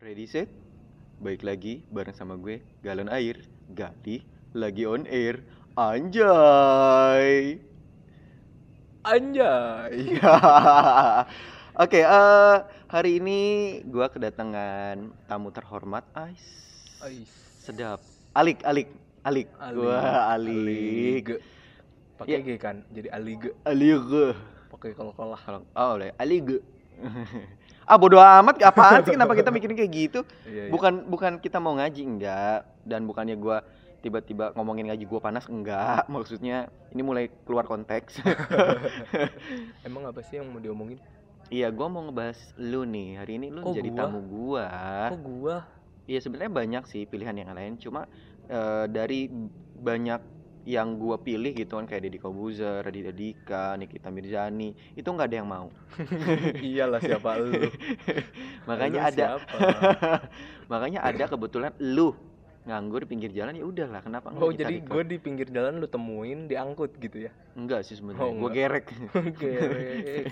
Ready set? Baik lagi bareng sama gue Galon Air Gali lagi on air Anjay Anjay. Oke, eh, hari ini gue kedatangan tamu terhormat Ais Ais. Sedap Alik, Alik, Alik Ali. Wah, Alik Pakai G kan, jadi Alig. Alik Pakai kol-kolah. Kalau Oh, boleh. Alik Ah, bodo amat apaan sih kenapa kita mikirin kayak gitu? Iya, iya. bukan bukan kita mau ngaji enggak dan bukannya gua tiba-tiba ngomongin ngaji gua panas enggak maksudnya ini mulai keluar konteks Emang apa sih yang mau diomongin? iya gua mau ngebahas lu nih hari ini lu Kok jadi gua? tamu gua Kok gua? iya sebenarnya banyak sih pilihan yang lain cuma eh, dari banyak yang gua pilih gitu kan kayak Deddy Kobuzer, Raditya Dika, Nikita Mirzani itu nggak ada yang mau Iyalah siapa lu? makanya Lu ada siapa? makanya ada kebetulan lu nganggur di pinggir jalan ya udahlah kenapa enggak Oh jadi gue di pinggir jalan lu temuin diangkut gitu ya? enggak sih sebenarnya Oh, enggak. gerek Gerek.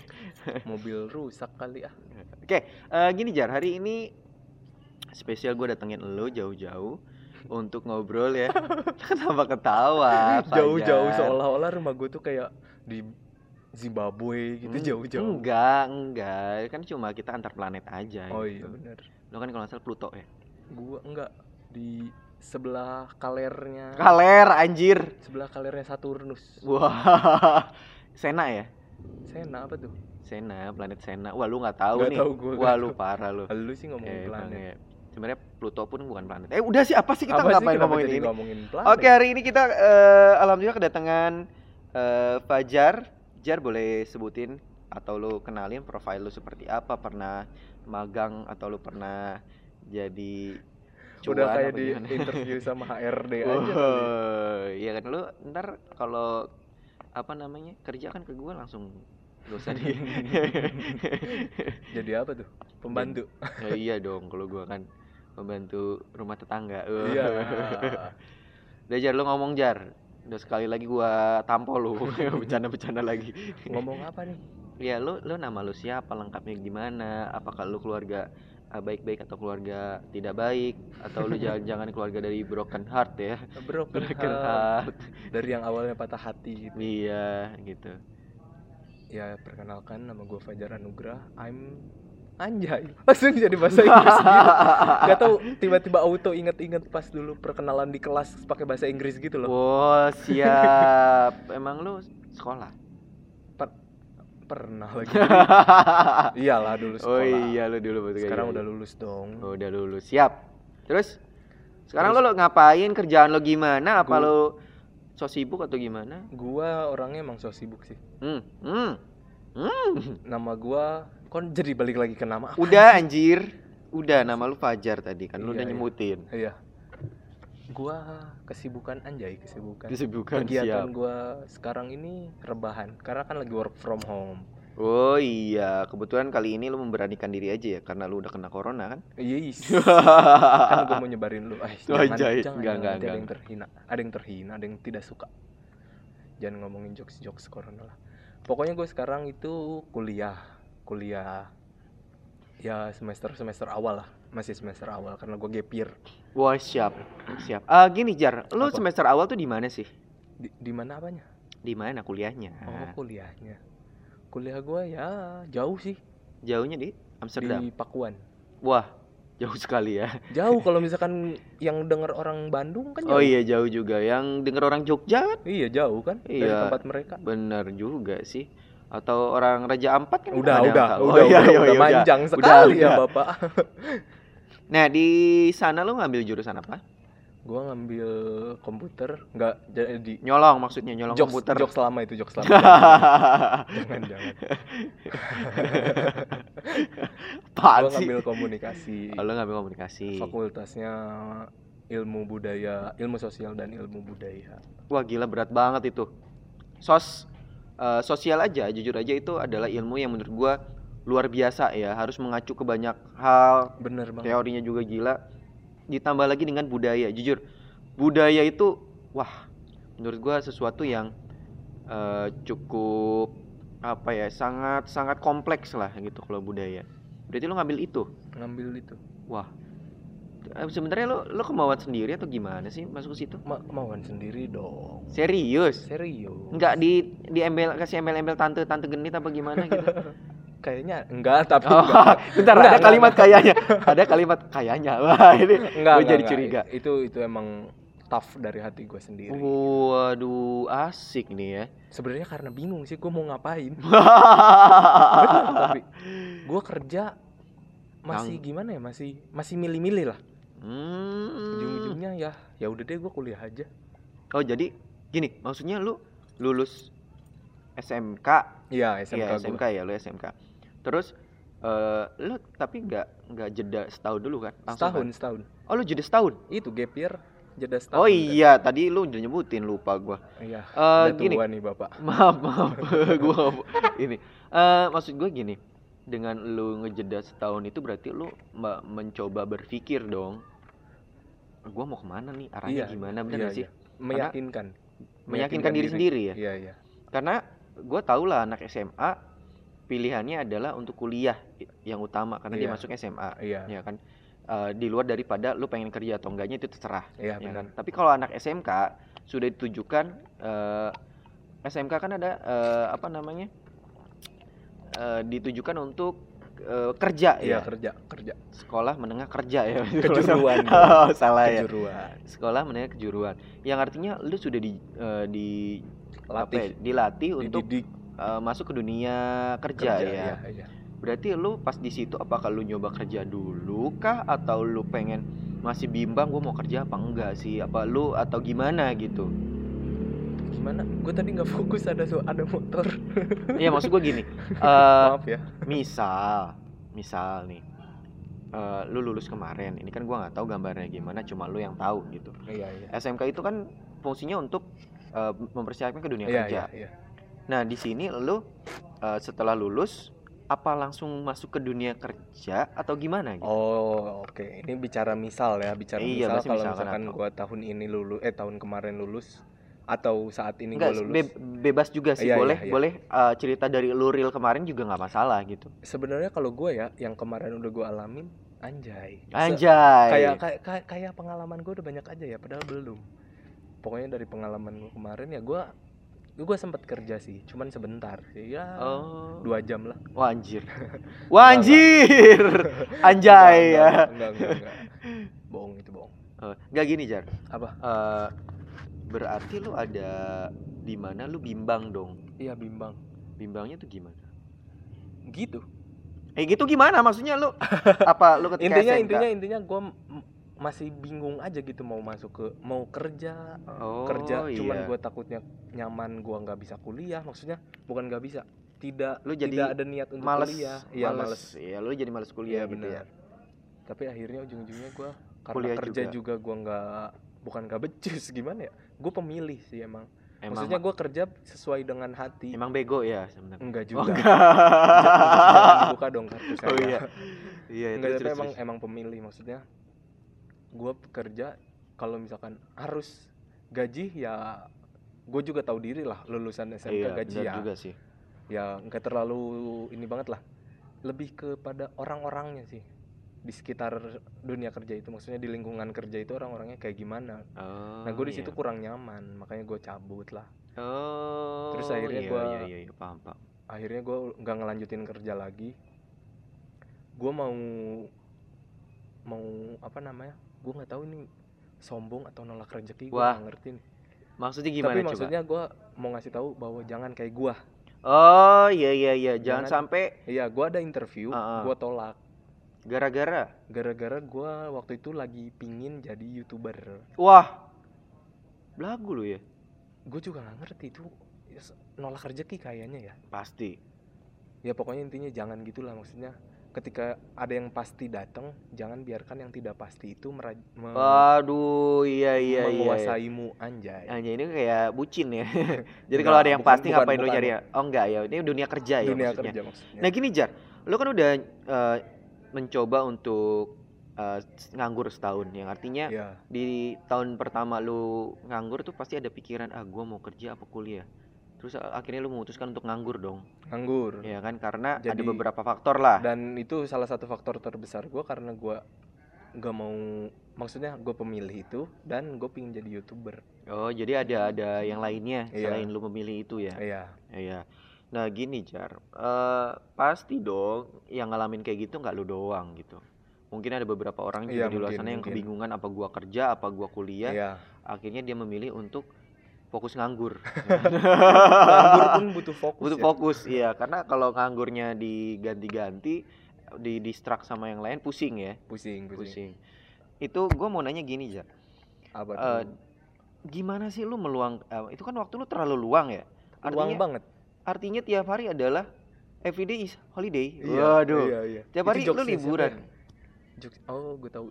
Mobil rusak kali ah. Oke, eh, gini Jar, hari ini spesial gue datengin lo jauh-jauh untuk ngobrol ya. Kenapa ketawa? Jauh-jauh seolah-olah rumah gue tuh kayak di Zimbabwe gitu Hmm, jauh-jauh. Enggak, enggak. Kan cuma kita antar planet aja Oh gitu. iya bener. Lo kan kalau salah Pluto ya. Gua enggak di sebelah kalernya. Kaler anjir. sebelah kalernya Saturnus. Wah. Sena ya? Sena apa tuh? Sena, planet Sena. Wah, lu nggak tahu Nggak nih. tahu gua, Wah, lu tahu. parah lu. Lu sih ngomongin Eh, planet. Sebenarnya Pluto pun bukan planet. Eh, udah sih apa sih kita Apa sih ngapain ngomongin ini? ngomongin planet? Oke hari ini kita eh, alhamdulillah kedatangan eh, Fajar. Jar boleh sebutin atau lu kenalin profil lu seperti apa? Pernah magang atau lu pernah jadi Udah cuan kayak apa di gimana? interview sama HRD aja kali. Oh, iya kan lu ntar kalau apa namanya kerja kan ke gua langsung gak usah di Jadi apa tuh? Pembantu. Ya, iya dong kalau gua kan pembantu rumah tetangga. Iya. Udah Jar lu ngomong Jar. Udah sekali lagi gua tampol lu. Bercanda-bercanda lagi. Ngomong apa nih? Ya lu lu nama lu siapa, lengkapnya gimana? Apakah lu keluarga uh, baik-baik atau keluarga tidak baik atau lu jangan-jangan keluarga dari broken heart ya? Broken Broken heart. heart. Dari yang awalnya patah hati gitu. Iya, gitu. Ya perkenalkan nama gue Fajar Anugrah. I'm anjay. Langsung jadi bahasa Inggris gitu. Gak tau tiba-tiba auto inget-inget pas dulu perkenalan di kelas pakai bahasa Inggris gitu loh. Wow, siap. Emang lu sekolah? Pernah lagi. Iyalah dulu Oh sekolah. iya lu dulu betul Sekarang iya, udah lulus dong. Oh, udah lulus. Siap. Terus sekarang lu, lu ngapain? Kerjaan lo gimana? Apa Gua- lu so sibuk atau gimana? Gua orangnya emang so sibuk sih. Hmm. Hmm. Hmm. Nama gua kon jadi balik lagi ke nama apa? Udah anjir. Udah nama lu Fajar tadi kan lu udah Iya, iya. nyebutin. Iya. Gua kesibukan anjay, kesibukan. Kesibukan Kegiatan siap. gua sekarang ini rebahan karena kan lagi work from home. Oh iya, kebetulan kali ini lu memberanikan diri aja ya karena lu udah kena corona kan? Yes. kan gua mau nyebarin lu. Eh, Oh, jangan, anjay. jangan, Enggak, jangan, enggak, nanti ada yang enggak. terhina, ada yang terhina, ada yang tidak suka. Jangan ngomongin jokes-jokes corona lah. Pokoknya gue sekarang itu kuliah, kuliah ya semester semester awal lah, masih semester awal karena gue gap year. Wah, siap. Siap. Ah, gini Jar, lu Apa? semester awal tuh di mana sih? Di, di mana apanya? Di mana kuliahnya? Oh kuliahnya. Kuliah gue ya jauh sih Jauhnya di Amsterdam. di Pakuan. Wah, jauh sekali ya. Jauh kalau misalkan yang denger orang Bandung kan jauh. Oh iya, jauh juga. Yang denger orang Jogja kan? Iya jauh kan dari Iya. tempat mereka. Bener juga sih. Atau orang Raja Ampat kan? Udah udah udah Oh, iya, udah, iya, udah iya, manjang Udah, sekali ya udah. bapak. Nah, di sana lu ngambil jurusan apa? Gua ngambil komputer nggak jadi Nyolong maksudnya, nyolong jokes komputer. jokes lama itu jokes lama. jangan jangan. Apaan Gua ngambil komunikasi. Oh, lu ngambil komunikasi. Fakultasnya ilmu budaya, ilmu sosial dan ilmu budaya. Wah, gila berat banget itu. Sos eh, sosial aja, jujur aja itu adalah ilmu yang menurut gua luar biasa ya, harus mengacu ke banyak hal, Bener banget. teorinya juga gila. Ditambah lagi dengan budaya, jujur. Budaya itu wah, menurut gua sesuatu yang eh, cukup apa ya, sangat sangat kompleks lah gitu kalau budaya. Berarti lu ngambil itu. Ngambil itu. Wah. Eh, Sebenarnya lo lo kemauan sendiri atau gimana sih masuk ke situ? Ma- kemauan sendiri dong Serius? serius Enggak di di embel kasih embel-embel tante tante genit apa gimana gitu? kayaknya enggak tapi Oh, enggak. bentar Enggak, ada enggak, kalimat kayaknya. Ada kalimat kayaknya. Wah, ini enggak, gue enggak, jadi enggak. curiga. itu itu emang tough dari hati gue sendiri Waduh, asik nih ya. sebenarnya karena bingung sih gue mau ngapain tapi gue kerja masih Yang- gimana ya masih masih milih-milih lah Hmm. ujung-ujungnya ya ya udah deh gue kuliah aja Oh, jadi gini, maksudnya lu lulus SMK, iya SMK, gua. SMK ya, lu SMK. Terus eh lu tapi nggak nggak jeda setahun dulu kan? Langsung setahun kan? setahun Oh, lu jeda setahun. itu gap year jeda setahun Oh kan. iya, tadi lu udah nyebutin lupa gua. iya udah gini, nih bapak maaf maaf gua nggak- ini eh maksud gua gini dengan lu ngejeda setahun itu berarti lu mencoba berpikir dong. Gua mau ke mana nih? Arahnya Iya, gimana bener iya, sih? iya. meyakinkan. Meyakinkan diri sendiri ya? Iya iya. Karena gua tau lah anak SMA pilihannya adalah untuk kuliah yang utama karena dia Iya. masuk SMA iya. ya kan? Eh, di luar daripada lu pengen kerja atau enggaknya itu terserah iya ya kan? Tapi kalau anak SMK sudah ditujukan eh, SMK kan ada eh, apa namanya Eh, ditujukan untuk eh, kerja iya ya? kerja kerja. Sekolah menengah kerja ya? Kejuruan. oh, salah ya. Kejuruan. Sekolah menengah kejuruan. Yang artinya lu sudah di eh, di apa ya, latih dilatih untuk dididik eh, masuk ke dunia kerja, ya? iya, iya. berarti lu pas di situ apakah lu nyoba kerja dulu kah? Atau lu pengen masih bimbang gua mau kerja apa enggak sih? Apa lu atau gimana? gitu gimana? Gue tadi nggak fokus ada so ada motor. Iya maksud gue gini, eh maaf ya. misal, misal nih, eh, lu lulus kemarin, ini kan gua nggak tahu gambarnya gimana, cuma lu yang tahu gitu. iya iya. SMK itu kan fungsinya untuk eh, mempersiapkan ke dunia iya kerja. iya iya. Nah di sini lu eh, setelah lulus, apa langsung masuk ke dunia kerja atau gimana gitu? Oh oke, ini bicara misal ya, bicara Iya, misal kalau misalkan misalkan gua tahun ini lulus, eh tahun kemarin lulus atau saat ini gua lulus. be- bebas juga sih, Iya, iya, boleh, iya. boleh eh, cerita dari lu real kemarin juga nggak masalah gitu. Sebenarnya kalau gua ya, yang kemarin udah gua alamin, anjay. Anjay. Kayak kayak kayak, kayak pengalaman gua udah banyak aja ya, padahal belum. Pokoknya dari pengalaman gua kemarin ya gua gua sempat kerja sih, cuman sebentar sih ya Oh. dua jam lah. Wah anjir. Wah anjir. Anjay ya. Enggak, enggak, enggak, enggak. Bohong itu bohong. Eh, Nggak gini Jar. Apa? Eh, berarti lu ada di mana lu bimbang dong. Iya bimbang. Bimbangnya tuh gimana? Gitu. Eh gitu gimana maksudnya lu? Apa lu ketika intinya SMK? intinya intinya gue masih bingung aja gitu mau masuk ke mau kerja oh, kerja cuman iya. gue takutnya nyaman gue nggak bisa kuliah maksudnya bukan nggak bisa tidak Lu jadi tidak ada niat untuk males, kuliah iya males. males Iya, lu jadi males kuliah iya gitu benar ya. tapi akhirnya ujung-ujungnya gue karena Kuliah kerja juga. juga, gue nggak bukan nggak becus gimana ya gue pemilih sih emang, Emang maksudnya gue kerja sesuai dengan hati emang bego ya sebenarnya. enggak Oh, juga enggak. jangan dibuka dong kartu saya Oh iya. Iya, Enggak, tapi terus, emang terus. emang pemilih maksudnya gue kerja kalau misalkan harus gaji ya gue juga tahu diri lah lulusan SMK Iya, gaji ya juga sih. ya nggak terlalu ini banget lah lebih kepada orang-orangnya sih di sekitar dunia kerja itu maksudnya di lingkungan kerja itu orang-orangnya kayak gimana Oh, nah gue di situ iya. kurang nyaman makanya gue cabut lah Oh. Terus akhirnya iya, gua- iya, iya, iya, paham, paham. akhirnya gue nggak ngelanjutin kerja lagi gue mau mau apa namanya gue nggak tahu ini sombong atau nolak rezeki gue nggak ngerti nih. Maksudnya gimana tapi coba? maksudnya gue mau ngasih tahu bahwa jangan kayak gue Oh, iya iya iya, jangan, Jangan- sampai iya gue ada interview Ah, ah. gue tolak gara-gara gara-gara gue waktu itu lagi pingin jadi youtuber wah. Belagu lu ya? gue juga nggak ngerti itu nolak rezeki kayaknya ya Pasti. ya pokoknya intinya jangan gitulah maksudnya ketika ada yang pasti datang jangan biarkan yang tidak pasti itu mera- me- Waduh, iya iya iya. iya. menguasaimu anjay Anjay ini kayak bucin ya. Jadi kalau ada yang bukan- pasti bukan- ngapain lu bukan. nyari ya? Oh enggak ya, ini dunia kerja ya dunia maksudnya. kerja maksudnya Nah gini Jar, lu kan udah eh, mencoba untuk eh, nganggur setahun, yang artinya ya di tahun pertama lu nganggur tuh pasti ada pikiran ah gua mau kerja apa kuliah. Terus a- akhirnya lu memutuskan untuk nganggur dong, nganggur ya kan? Karena ada Jadi- beberapa faktor lah. dan itu salah satu faktor terbesar gue karena gue nggak mau maksudnya gue pemilih itu dan gue pingin jadi youtuber Oh, jadi ada ada yang lainnya Iya. selain lu memilih itu ya? iya Iya. Nah, gini, Jar. Eh, pasti dong yang ngalamin kayak gitu nggak lu doang gitu. Mungkin ada beberapa orang juga Iya, di luar mungkin, sana yang mungkin. kebingungan apa gua kerja, apa gua kuliah. iya Akhirnya dia memilih untuk fokus nganggur. nganggur pun butuh fokus Butuh ya. fokus, iya. Karena kalau nganggurnya diganti-ganti, di distract sama yang lain pusing ya, pusing pusing, pusing. Itu gua mau nanya gini, Jar. apa Eh, tuh Gimana sih lu meluang eh, itu kan waktu lu terlalu luang ya? luang Artinya banget artinya tiap hari adalah everyday is holiday. Iya, Waduh. iya, iya. Tiap hari lu liburan. ya? Jokes, oh gue tahu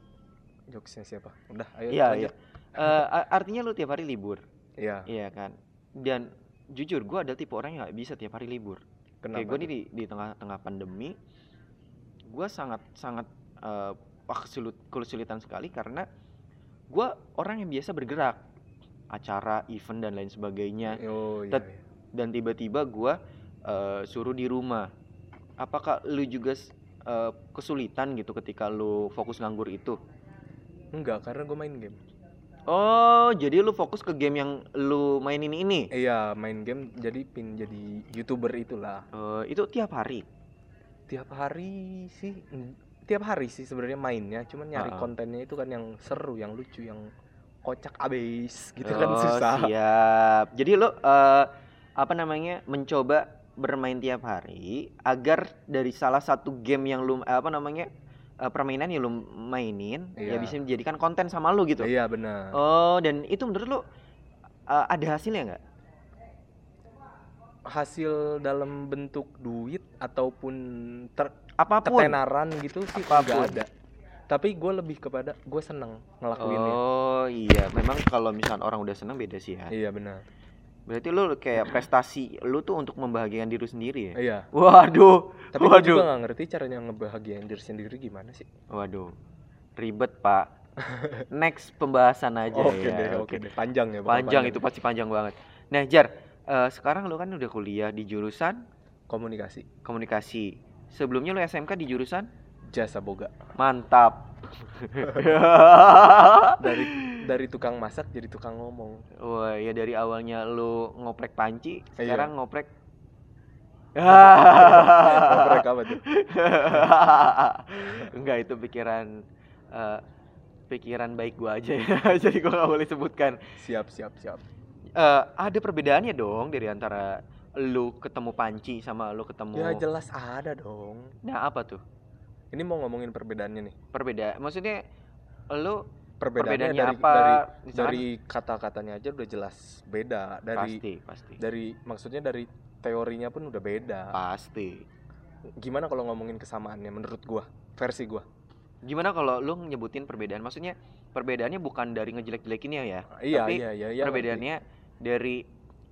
jokesnya siapa udah ayo Iya, lanjut. iya. A- artinya lu tiap hari libur, iya iya kan? Dan jujur gua ada tipe orang yang nggak bisa tiap hari libur. kenapa Kayak gue nih di di tengah-tengah pandemi, gua sangat sangat wah, kesulit kesulitan sekali karena gua orang yang biasa bergerak, acara, event dan lain sebagainya. oh iya, Tet- iya. Dan tiba-tiba gua eh, suruh di rumah. Apakah lu juga eh, kesulitan gitu ketika lu fokus nganggur itu? enggak karena gue main game Oh, jadi lu fokus ke game yang lu mainin ini? iya main game jadi pin jadi youtuber itulah Eh, itu tiap hari. tiap hari sih tiap hari sih sebenarnya mainnya cuman nyari Ha-ha. kontennya itu kan yang seru yang lucu yang kocak abis gitu kan Oh, susah Siap. Jadi lu eh, apa namanya? mencoba bermain tiap hari agar dari salah satu game yang lu eh, apa namanya? eh, permainan yang lu mainin ya Iya. bisa menjadikan konten sama lu gitu. iya benar Oh, dan itu menurut lu eh, ada hasilnya nggak? hasil dalam bentuk duit ataupun ter Apa pun. ketenaran gitu sih Apa pun. nggak ada tapi gue lebih kepada gue seneng ngelakuinnya Oh iya, memang kalau misalnya orang udah seneng beda sih ya. iya benar Berarti lu kayak prestasi lu tuh untuk membahagiakan diri sendiri ya? iya Waduh, tapi gue Waduh. juga nggak ngerti caranya ngebahagiain diri sendiri gimana sih waduh, ribet pak. Next pembahasan aja oke ya. deh oke deh panjang ya bakal Panjang itu pasti panjang banget. Nah Jar, eh, sekarang lu kan udah kuliah di jurusan komunikasi komunikasi. Sebelumnya lu SMK di jurusan jasa boga mantap. dari dari tukang masak jadi tukang ngomong Wah ya dari awalnya lu ngoprek panci, Iya. sekarang ngoprek. ngoprek apa tuh Enggak itu pikiran eh, pikiran baik gua aja ya. Jadi gua nggak boleh sebutkan. siap siap siap Eh, ada perbedaannya dong dari antara lu ketemu panci sama lu ketemu. ya jelas ada dong Nah apa tuh? ini mau ngomongin perbedaannya nih Perbedaan. Maksudnya lu perbedaannya, perbedaannya dari, apa? dari Misalkan- dari kata-katanya aja udah jelas beda dari pasti pasti dari maksudnya dari teorinya pun udah beda pasti. gimana kalau ngomongin kesamaannya menurut gua versi gua Gimana kalau lu nyebutin perbedaan? Maksudnya perbedaannya bukan dari ngejelek-jelekinnya ya. iya Tapi iya iya iya perbedaannya dari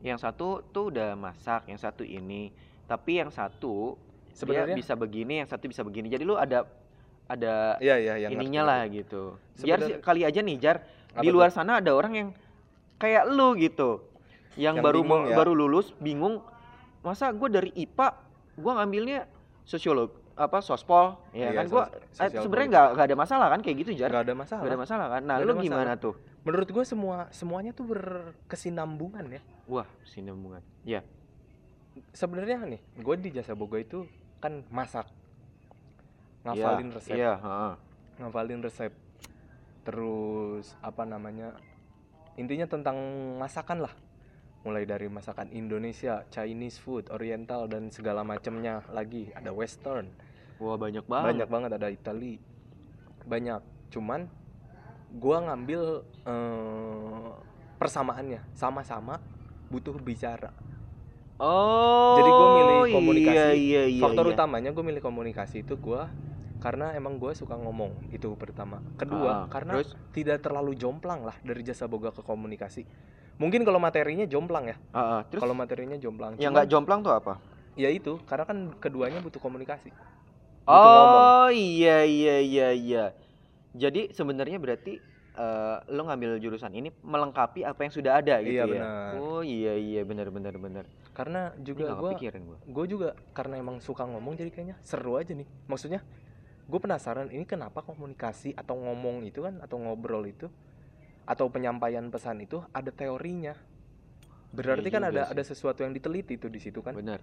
yang satu tuh udah masak, yang satu ini. Tapi yang satu sebenarnya bisa begini, yang satu bisa begini. Jadi lu ada ada iya iya yang ininya ngerti, lah ngerti. gitu. Biar kali aja nih Jar, Apa di luar sana ada orang yang kayak lu gitu. Yang, Yang baru bingung ya? baru lulus bingung masa gue dari IPA gue ngambilnya sosiolog apa sospol ya Iya, kan? Gue sosial sebenarnya nggak nggak ada masalah kan kayak gitu jar? Nggak ada masalah. Nggak ada masalah kan? Nah lu gimana tuh? Menurut gua semua semuanya tuh berkesinambungan ya. Wah sinambungan ya sebenarnya nih gue di jasa boga itu kan masak ngafalin Iya, resep. iya heeh. ngafalin resep. Terus apa namanya intinya tentang masakan lah. Mulai dari masakan Indonesia Chinese food Oriental dan segala macamnya lagi. Ada Western. Wah banyak banget. Banyak banget. Ada Itali banyak. Cuman gua ngambil eh, persamaannya. Sama-sama butuh bicara. Oh Jadi gua milih komunikasi. iya iya iya faktor iya. utamanya gue milih komunikasi itu gua karena emang gue suka ngomong itu pertama kedua Ah, karena terus tidak terlalu jomplang lah dari jasa boga ke komunikasi mungkin kalau materinya jomplang ya ah, ah, terus kalau materinya jomplang yang nggak jomplang tuh apa ya itu karena kan keduanya butuh komunikasi Butuh ngomong. Oh iya iya iya iya. Jadi sebenarnya berarti eh, lo ngambil jurusan ini melengkapi apa yang sudah ada gitu Iya, ya. benar. Oh iya iya benar benar benar. karena juga gue gue juga karena emang suka ngomong jadi kayaknya seru aja nih maksudnya gue penasaran ini kenapa komunikasi atau ngomong itu kan atau ngobrol itu atau penyampaian pesan itu ada teorinya berarti Iya kan ada sih. ada sesuatu yang diteliti tuh di situ kan benar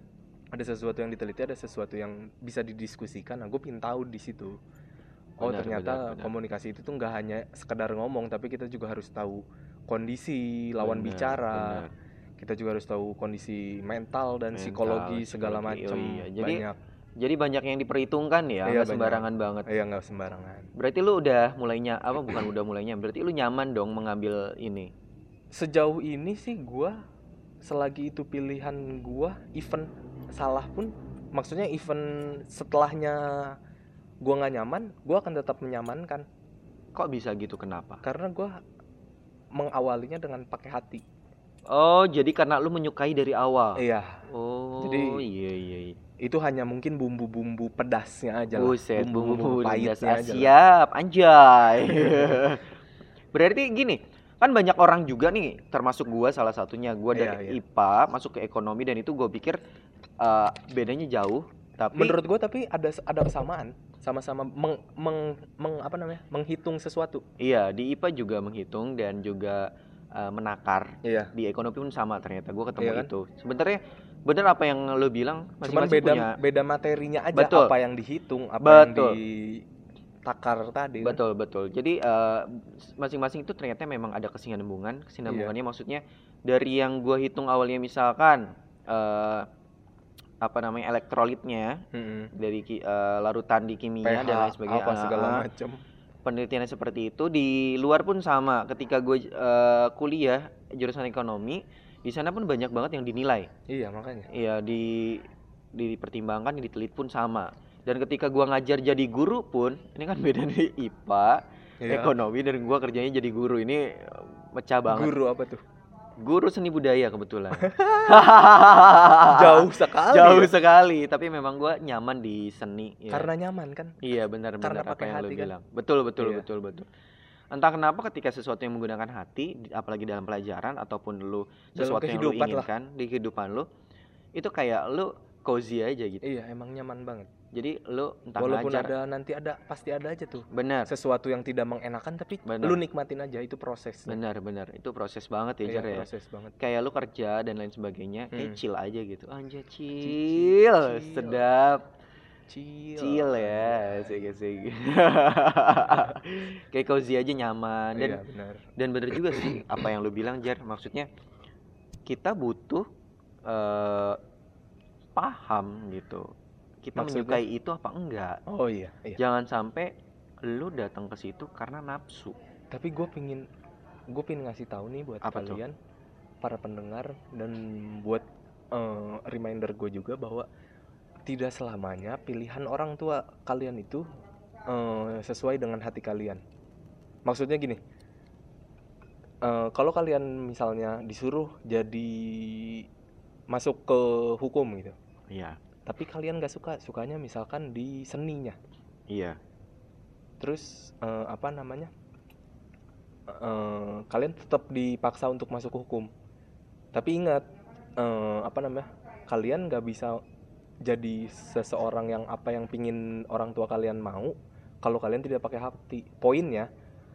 ada sesuatu yang diteliti ada sesuatu yang bisa didiskusikan nah gue pengen tahu di situ oh Benar, ternyata benar, benar. komunikasi itu tuh nggak hanya sekedar ngomong tapi kita juga harus tahu kondisi lawan Benar, bicara benar. kita juga harus tahu kondisi mental dan Mental, psikologi segala psikologi, oh macam iya. Jadi, banyak jadi banyak yang diperhitungkan ya Iya, banyak. sembarangan banget. Ya nggak sembarangan. Berarti lu udah mulainya apa bukan udah mulainya berarti lu nyaman dong mengambil ini? Sejauh ini sih gua selagi itu pilihan gua event salah pun maksudnya event setelahnya gua nggak nyaman gua akan tetap menyamankan. Kok bisa gitu kenapa? Karena gua mengawalinya dengan pakai hati. Oh jadi karena lu menyukai dari awal? Iya. Oh Jadi- iya iya iya itu hanya mungkin bumbu-bumbu pedasnya aja lah Buset, bumbu-bumbu pahitnya aja lah. Siap, anjay. Berarti gini, kan banyak orang juga nih, termasuk gua salah satunya. Gua Iya, dari iya. IPA masuk ke ekonomi dan itu gua pikir eh, bedanya jauh, tapi menurut gua tapi ada ada kesamaan sama-sama meng, meng- meng- apa namanya menghitung sesuatu iya di IPA juga menghitung dan juga eh, menakar. iya Di ekonomi pun sama ternyata. Gua ketemu Iya kan? itu. Sebenarnya bener apa yang lo bilang, cuman masing-masing beda punya beda materinya aja Betul. apa yang dihitung apa Betul. yang ditakar tadi kan. Betul betul. Jadi eh, masing-masing itu ternyata memang ada kesinambungan. Kesinambungannya maksudnya dari yang gua hitung awalnya misalkan eh apa namanya elektrolitnya Mm-mm. dari ki- eh, larutan di kimia pH dan lain sebagainya. apa segala Ah, macam penelitiannya seperti itu di luar pun sama. Ketika gue eh, kuliah jurusan ekonomi, di sana pun banyak banget yang dinilai. iya makanya Iya di dipertimbangkan, ditelit pun sama. Dan ketika gua ngajar jadi guru pun, ini kan beda dari IPA, Iya. ekonomi dan gua kerjanya jadi guru ini eh, pecah banget. guru apa tuh Guru seni budaya kebetulan. jauh sekali Jauh ya. sekali, tapi memang gua nyaman di seni ya. karena nyaman kan Iya benar karena benar apa pakai yang lu hati kan? bilang. Betul betul Iya. betul betul. Entah kenapa ketika sesuatu yang menggunakan hati, apalagi dalam pelajaran ataupun lu Dalam sesuatu yang lu kehidupan lah. inginkan di kehidupan lu, itu kayak lu cozy aja gitu. iya emang nyaman banget Jadi lu entah walaupun ngajar, ada nanti ada pasti ada aja tuh. Benar. Sesuatu yang tidak mengenakan tapi Benar. lu nikmatin aja itu proses. Benar benar. Itu proses banget ya iya, Jar ya. proses banget. Kayak lu kerja dan lain sebagainya kayak Hmm. chill aja gitu. Anjay chill, chill. sedap. Chill. Chill ya. Asik asik. Kayak cozy aja nyaman. Dan iya benar. dan bener juga sih apa yang lu bilang Jar. Maksudnya kita butuh eh, paham gitu kita Maksudnya? menyukai itu apa enggak? Oh iya iya. Jangan sampai lu datang ke situ karena nafsu. Tapi gue pingin gue pingin ngasih tahu nih buat Apa tuh? kalian para pendengar dan buat eh, reminder gue juga bahwa tidak selamanya pilihan orang tua kalian itu eh, sesuai dengan hati kalian. Maksudnya gini eh, kalau kalian misalnya disuruh jadi masuk ke hukum gitu iya tapi kalian gak suka sukanya misalkan di seninya. Iya. Terus eh, apa namanya? Eh, kalian tetap dipaksa untuk masuk hukum. Tapi ingat eh, apa namanya? Kalian nggak bisa jadi seseorang yang apa yang pingin orang tua kalian mau kalau kalian tidak pakai hati. Poinnya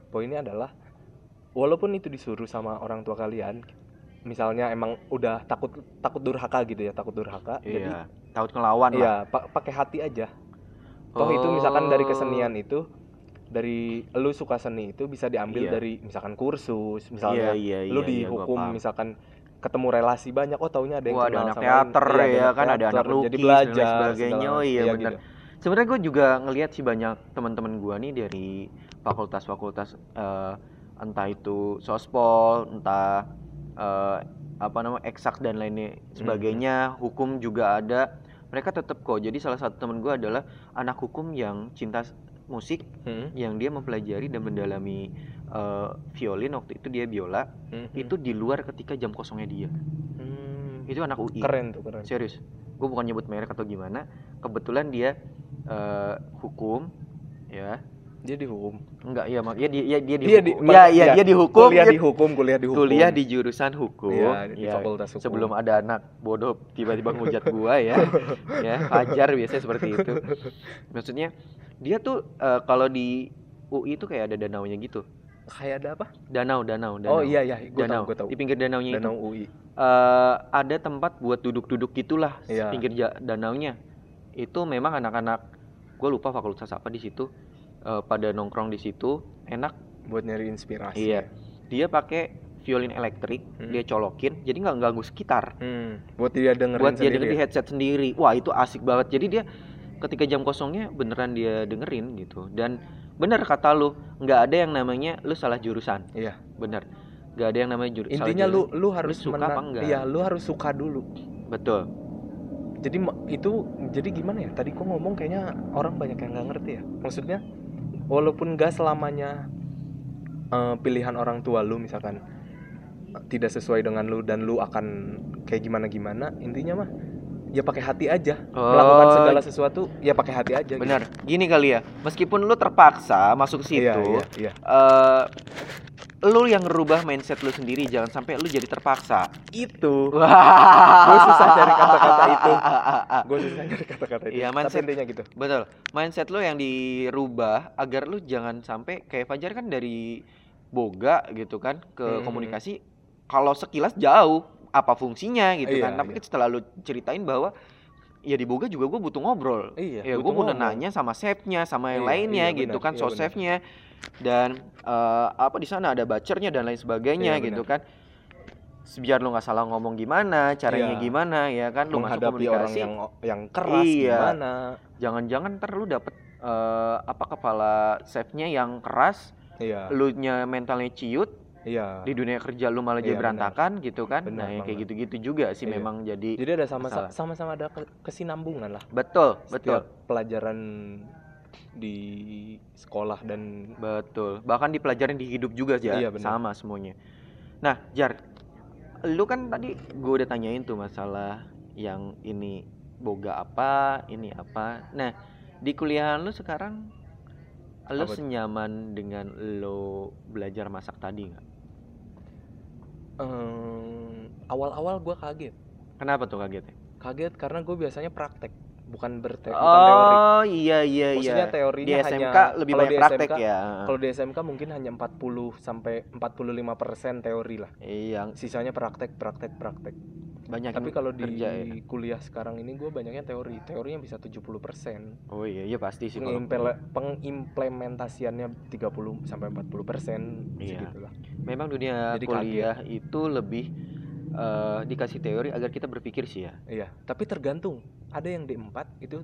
poinnya adalah walaupun itu disuruh sama orang tua kalian misalnya emang udah takut takut durhaka gitu ya takut durhaka jadi iya takut ngelawan lah iya pa- pakai hati aja toh itu misalkan dari Oh. kesenian itu dari lu suka seni itu bisa diambil Iya. dari misalkan kursus iya misalnya iya iya lu iya, dihukum paham. misalkan ketemu relasi banyak oh taunya ada yang Wah, ada kenal anak sama teater ini. Iya, ya anak kan, ada teater, anak jadi lukis dan lain belajar sebagainya. segala- Oh, iya, benar. gitu. sebenarnya gue juga ngelihat sih banyak teman-teman gua nih dari fakultas-fakultas eh, entah itu sospol entah eh, apa namanya eksak dan lainnya sebagainya hukum juga ada mereka tetap kok. Jadi salah satu teman gua adalah anak hukum yang cinta musik Hmm, yang dia mempelajari dan mendalami eh, violin waktu itu dia biola. Hmm, itu di luar ketika jam kosongnya dia. Hmm. itu anak UI keren tuh keren. Serius. Gue bukan nyebut merek atau gimana. Kebetulan dia eh, hukum ya dia dihukum Enggak, iya mak. Ya dia dia, dia dihukum. di- Iya, mak- iya, iya, dia dihukum. kuliah dia di hukum kuliah di hukum kuliah di jurusan hukum. Iya, di ya. fakultas hukum Sebelum ada anak bodoh tiba-tiba ngujat gua ya. ya, Fajar biasanya seperti itu. Maksudnya dia tuh eh, kalau di UI itu kayak ada danaunya gitu. kayak ada apa Danau, danau, danau. oh iya iya gue danau. tahu gue tahu Di pinggir danaunya danau itu UI eh, ada tempat buat duduk-duduk gitulah Iya. pinggir danaunya. Itu memang anak-anak gue lupa fakultas apa di situ eh, pada nongkrong di situ enak buat nyari inspirasi Iya. Dia pakai violin elektrik, Hmm. dia colokin, jadi nggak ganggu sekitar. hmm, buat dia dengerin Buat dia sendiri denger di ya? headset sendiri. Wah, itu asik banget. Jadi dia ketika jam kosongnya beneran dia dengerin gitu. Dan bener kata lu, nggak ada yang namanya lu salah jurusan. Iya. Bener. Nggak ada yang namanya juru- salah intinya lu jurusan. lu harus suka mena- apa enggak? iya lu harus suka dulu Betul. jadi itu jadi gimana ya tadi kok ngomong kayaknya orang banyak yang nggak ngerti ya maksudnya walaupun gak selamanya eh, pilihan orang tua lu misalkan eh, tidak sesuai dengan lu dan lu akan kayak gimana gimana intinya mah ya pakai hati aja melakukan Oh, segala sesuatu ya pakai hati aja gitu. Bener. Gini kali ya. Meskipun lu terpaksa masuk ke situ, iya iya iya eh, lu yang ngerubah mindset lu sendiri jangan sampai lu jadi terpaksa. itu. Gua susah cari kata-kata itu. gue susah nyari kata-kata itu Iya, Tapi mindset. intinya gitu Betul. Mindset lo yang dirubah agar lu jangan sampai kayak Fajar kan dari boga gitu kan ke Hmm. komunikasi kalau sekilas jauh apa fungsinya gitu Iya, kan. Tapi iya. setelah lu ceritain bahwa ya di boga juga gue butuh ngobrol. iya ya gue ngomong. nanya sama chefnya sama yang Iya, lainnya iya, gitu kan iya, so chefnya. Dan eh, apa di sana ada bacernya dan lain sebagainya Iya, gitu kan. Biar lu nggak salah ngomong gimana caranya Iya. gimana ya kan? Lu masuk menghadapi orang yang yang keras Iya. gimana. Jangan-jangan ntar lu dapet eh, apa kepala chefnya yang keras iya. lu nya mentalnya ciut iya di dunia kerja lu malah jadi Iya, benar. berantakan gitu kan Benar nah yang kayak gitu-gitu juga sih Iya. memang jadi jadi ada sama Masalah. sama-sama ada ke- kesinambungan lah betul betul Setiap pelajaran di sekolah dan betul bahkan dipelajarin di hidup juga ya Iya, benar. sama semuanya nah jar lu kan tadi gue udah tanyain tuh masalah yang ini boga apa ini apa nah di kuliahan lu sekarang tuh? senyaman dengan lo belajar masak tadi nggak em, awal-awal gue kaget. Kenapa tuh kagetnya? Kaget karena gue biasanya praktek bukan berte bukan teori. Oh iya iya maksudnya iya teorinya di hanya SMK lebih kalau banyak praktek SMK ya. kalau di SMK mungkin hanya 40 sampai 45 persen teori lah. Iya. Sisanya praktek praktek praktek. Banyak tapi kalau di kerja ya. kuliah sekarang ini gue banyaknya teori. Teorinya bisa 70 persen. Oh iya iya pasti sih kalau Pengimpele- pengimplementasiannya 30 sampai 40 persen Iya. segitulah. Memang dunia Jadi kuliah itu lebih eh, dikasih teori agar kita berpikir sih ya. Iya tapi tergantung. Ada yang D4 itu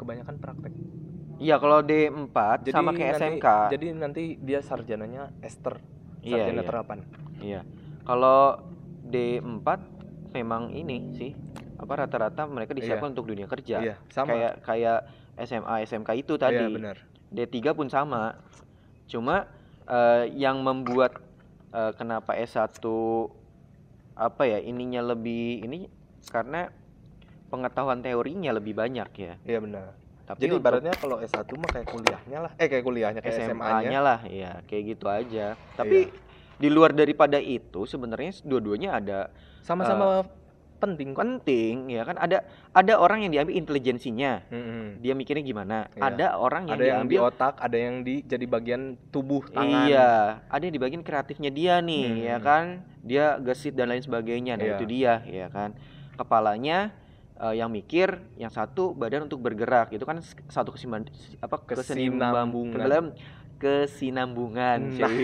kebanyakan praktek. Iya kalau D4 sama kayak nanti, SMK jadi nanti dia sarjananya Ester iya sarjana iya, terapan. Iya. Kalau D4 memang ini sih apa rata-rata mereka disiapkan untuk dunia kerja. Iya sama. Kayak kayak SMA SMK itu tadi. Iya benar. D3 pun sama. Cuma eh, yang membuat eh, kenapa S1 apa ya ininya lebih ini karena pengetahuan teorinya lebih banyak ya. iya benar Tapi jadi untuk ibaratnya kalau S1 mah kayak kuliahnya lah eh kayak kuliahnya kayak SMA-nya SMA-nya lah ya kayak gitu aja. Tapi di luar daripada itu sebenarnya dua-duanya ada sama-sama penting penting ya kan ada ada orang yang diambil intelijensinya Mm-mm. dia mikirnya gimana Iya. ada orang yang ada yang di diambil otak ada yang di jadi bagian tubuh tangan Iya, ada yang di bagian kreatifnya dia nih, ya Hmm. kan? Dia gesit dan lain sebagainya. Nah, Iya. itu dia, ya kan? Kepalanya eh, yang mikir, yang satu badan untuk bergerak. Itu kan satu kesimban apa Kesinambungan. ke dalam kesinambungan,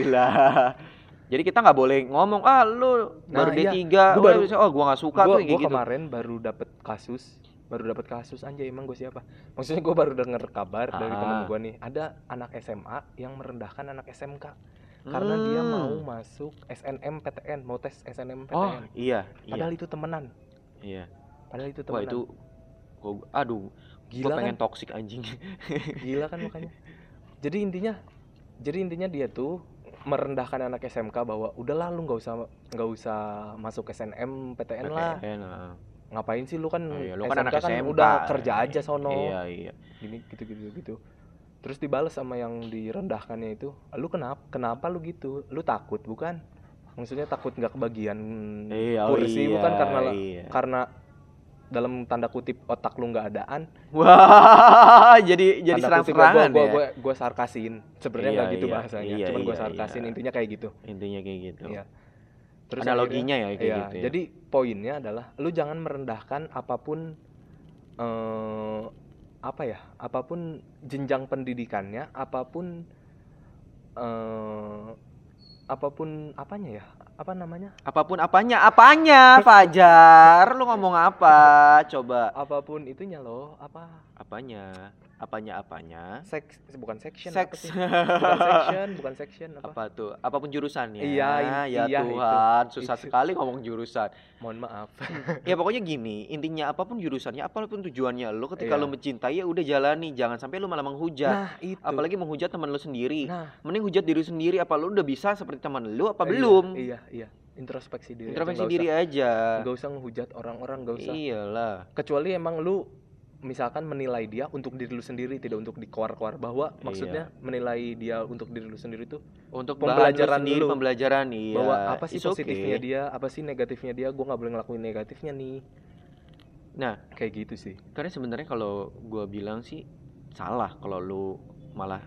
Nah. Jadi kita nggak boleh ngomong, ah lu baru Nah, iya. D3, Gua oh, baru- oh gua nggak suka gua, tuh gua gitu. kemarin baru dapet kasus baru dapet kasus anjay emang gue siapa maksudnya gue baru denger kabar dari Ah. temen gue nih ada anak SMA yang merendahkan anak SMK karena dia Hmm. mau masuk SNMPTN mau tes SNMPTN Oh, iya, iya. padahal itu temenan Iya. padahal itu Wah, temenan itu gua- aduh, gila gua kan pengen toxic anjing. gila kan makanya jadi intinya jadi intinya dia tuh merendahkan anak SMK bahwa udahlah lu nggak usah nggak usah masuk SNMPTN lah PTN, ah. ngapain sih lu kan Oh iya, lu kan SMK anak SMK. udah kerja aja sono Iya, iya. gini gitu gitu gitu terus dibales sama yang direndahkannya itu lu kenapa kenapa lu gitu lu takut bukan maksudnya takut nggak kebagian Iya, kursi bukan karena iya. karena dalam tanda kutip otak lu nggak adaan Wah, jadi jadi tanda kutip serang-serangan gua, ya. gua, gua sarkasin sebenarnya Iya, nggak gitu iya, bahasanya iya, cuman gua iya, sarkasin iya. intinya kayak gitu Intinya kayak gitu. Iya. terus Analoginya ya kayak iya, gitu ya. jadi poinnya adalah lu jangan merendahkan apa pun eh apa ya apa pun jenjang pendidikannya apa pun eh apa pun apanya ya apa namanya Apa pun apanya, apanya, Fajar? Lu ngomong apa? Coba. apa pun itunya loh apa Apanya? Apanya apanya? seks bukan section Seks. apa sih bukan section bukan section apa, Apa tuh? Apa pun jurusannya. Iya, ya iya, itu. Tuhan, susah Itu. sekali ngomong jurusan. mohon maaf ya pokoknya gini, intinya apa pun jurusannya, apa pun tujuannya lu ketika Iya. lu mencintai ya udah jalani, jangan sampai lu malah menghujat. nah itu Apalagi menghujat teman lu sendiri. nah Mending hujat diri sendiri apa lu udah bisa seperti teman lu apa iya, belum? iya iya introspeksi diri Introspeksi diri usah, aja. nggak usah ngehujat orang-orang nggak usah Iyalah. kecuali emang lu misalkan menilai dia untuk diri lu sendiri tidak untuk dikoar-koar bahwa Iya. maksudnya menilai dia untuk diri lu sendiri itu Untuk Pembelajaran lu sendiri, dulu. pembelajaran iya. bahwa apa sih It's positifnya okay. dia apa sih negatifnya dia gua nggak boleh ngelakuin negatifnya nih Nah, kayak gitu sih karena sebenarnya kalau gua bilang sih salah kalau lu malah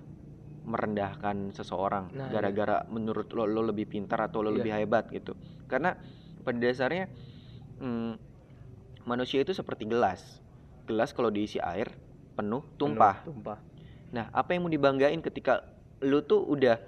merendahkan seseorang Nah, iya. gara-gara menurut lo lo lebih pintar atau lo Iya. lebih hebat gitu. Karena pada dasarnya hmm, manusia itu seperti gelas. Gelas kalau diisi air penuh tumpah. Penuh, tumpah Nah, apa yang mau dibanggain ketika lu tuh udah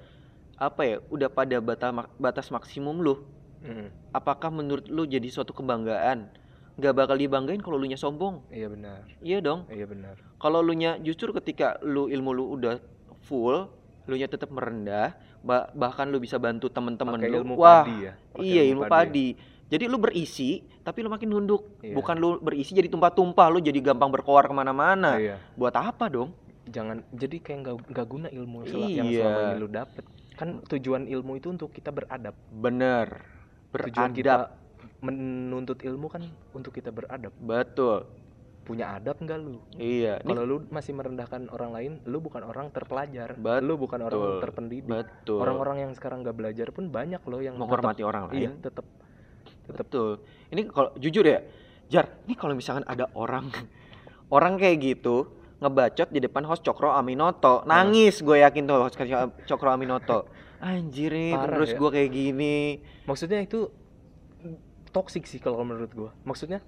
apa ya, udah pada batas batas maksimum lu? Mm, Apakah menurut lu jadi suatu kebanggaan? Gak bakal dibanggain kalau lu nya sombong. iya benar Iya dong. iya benar Kalau lu nya justru ketika lu ilmu lu udah full, lu nya tetap merendah, ba- bahkan lu bisa bantu temen-temen lu. ilmu Wah, padi ya iya ilmu ya. padi. Jadi lu berisi, tapi lu makin nunduk. Iya. Bukan lu berisi jadi tumpah-tumpah, lu jadi gampang berkoar ke mana-mana. iya Buat apa dong? jangan jadi kayak nggak guna ilmu sel- yang Iya. selama ini lu dapet kan tujuan ilmu itu untuk kita beradab Bener. tujuan Beradab. kita menuntut ilmu kan untuk kita beradab Betul. punya adab nggak lu Iya. Kalau lu masih merendahkan orang lain lu bukan orang terpelajar Betul. lu bukan orang terpendidik betul. orang-orang yang sekarang nggak belajar pun banyak loh yang menghormati orang iya lain. tetap tetap Betul. Ini kalau jujur ya, Jar, ini kalau misalkan ada orang orang kayak gitu ngebacot di depan host Cokro Aminoto, nangis gue yakin tuh host Cokro Aminoto. Anjir nih, terus ya. gue kayak gini. maksudnya itu toksik sih kalau menurut gua maksudnya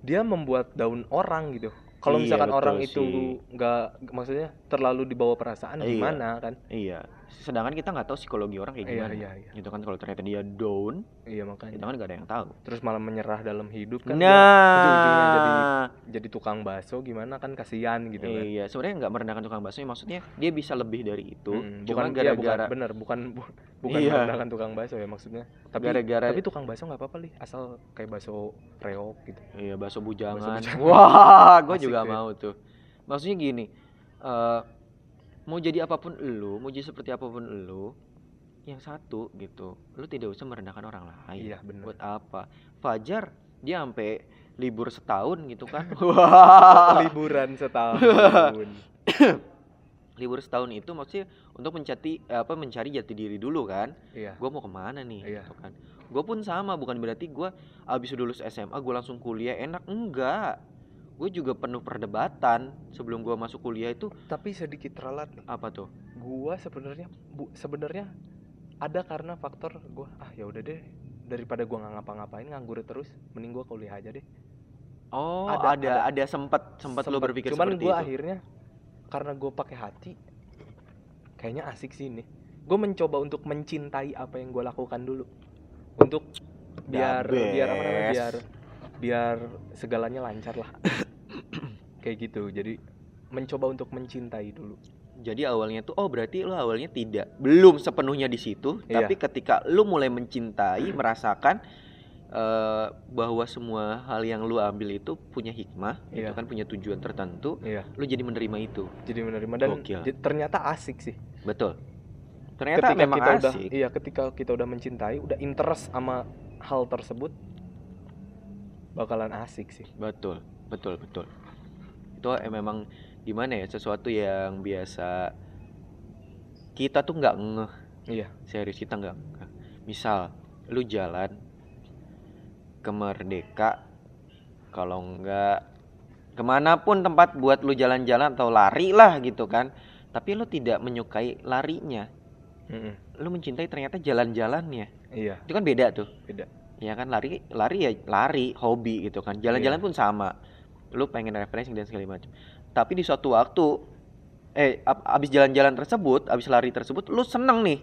dia membuat daun orang gitu kalau Iya, misalkan orang sih. itu nggak maksudnya terlalu dibawa perasaan Iya. gimana kan Iya. Sedangkan kita nggak tahu psikologi orang kayak Iya, gimana. iya, iya. Gitu kan kalau ternyata dia down, iya kita makanya kan nggak ada yang tahu. terus malah menyerah dalam hidup kan ujung-ujungnya jadi Nah, jadi tukang bakso gimana kan kasihan gitu kan iya. Sebenarnya nggak merendahkan tukang bakso, ya maksudnya dia bisa lebih dari itu. Mm, Cuma bukan iya, bukan gara-gara bener bukan bu- bukan Iya. merendahkan tukang bakso ya maksudnya tapi gara-gara tapi tukang bakso nggak apa-apa li asal kayak bakso reok gitu Iya bakso bujangan. bujangan. Wah, gue juga ya. mau tuh. Maksudnya gini, eh mau jadi apa pun elu, mau jadi seperti apa pun elu, yang satu gitu, lu tidak usah merendahkan orang lain. iya bener Buat apa? Fajar dia sampai libur setahun gitu kan? Wah, liburan setahun libur setahun itu maksudnya untuk mencari apa mencari jati diri dulu kan? iya Gue mau ke mana nih? Iya. Gitu kan? Gue pun sama, bukan berarti gue abis lulus SMA gue langsung kuliah enak enggak. Gue juga penuh perdebatan sebelum gue masuk kuliah itu. Tapi sedikit ralat nih apa tuh? gua sebenarnya bu sebenarnya ada karena faktor gua ah ya udah deh daripada gua nggak ngapa-ngapain nganggur terus mending gua kuliah aja deh. Oh Ada- ada ada, sempet sempet lo Sempet. berpikir cuman seperti gua itu. akhirnya karena gua pakai hati kayaknya asik sih ini. Gua mencoba untuk mencintai apa yang gua lakukan dulu. Untuk biar biar apa namanya biar biar segalanya lancar lah kayak gitu jadi mencoba untuk mencintai dulu Jadi awalnya tuh oh berarti lo awalnya tidak belum sepenuhnya di situ, Iya. tapi ketika lo mulai mencintai, merasakan eh, bahwa semua hal yang lo ambil itu punya hikmah, itu Iya. kan punya tujuan tertentu, iya lo jadi menerima itu. jadi menerima dan Gokil. ternyata asik sih Betul. Ternyata ketika memang kita udah asik. iya ketika kita udah mencintai udah interest sama hal tersebut bakalan asik sih Betul, betul, betul. Itu memang gimana ya sesuatu yang biasa kita tuh nggak ngeh Iya. serius kita nggak misal lu jalan ke Merdeka kalau nggak ke mana pun tempat buat lu jalan-jalan atau lari lah gitu kan tapi lu tidak menyukai larinya Mm-mm. lu mencintai ternyata jalan-jalannya Iya. itu kan beda tuh Beda. ya kan lari lari ya lari hobi gitu kan jalan-jalan Iya. pun sama lu pengen refreshing dan segala macam tapi di suatu waktu eh ab- abis jalan-jalan tersebut abis lari tersebut lu seneng nih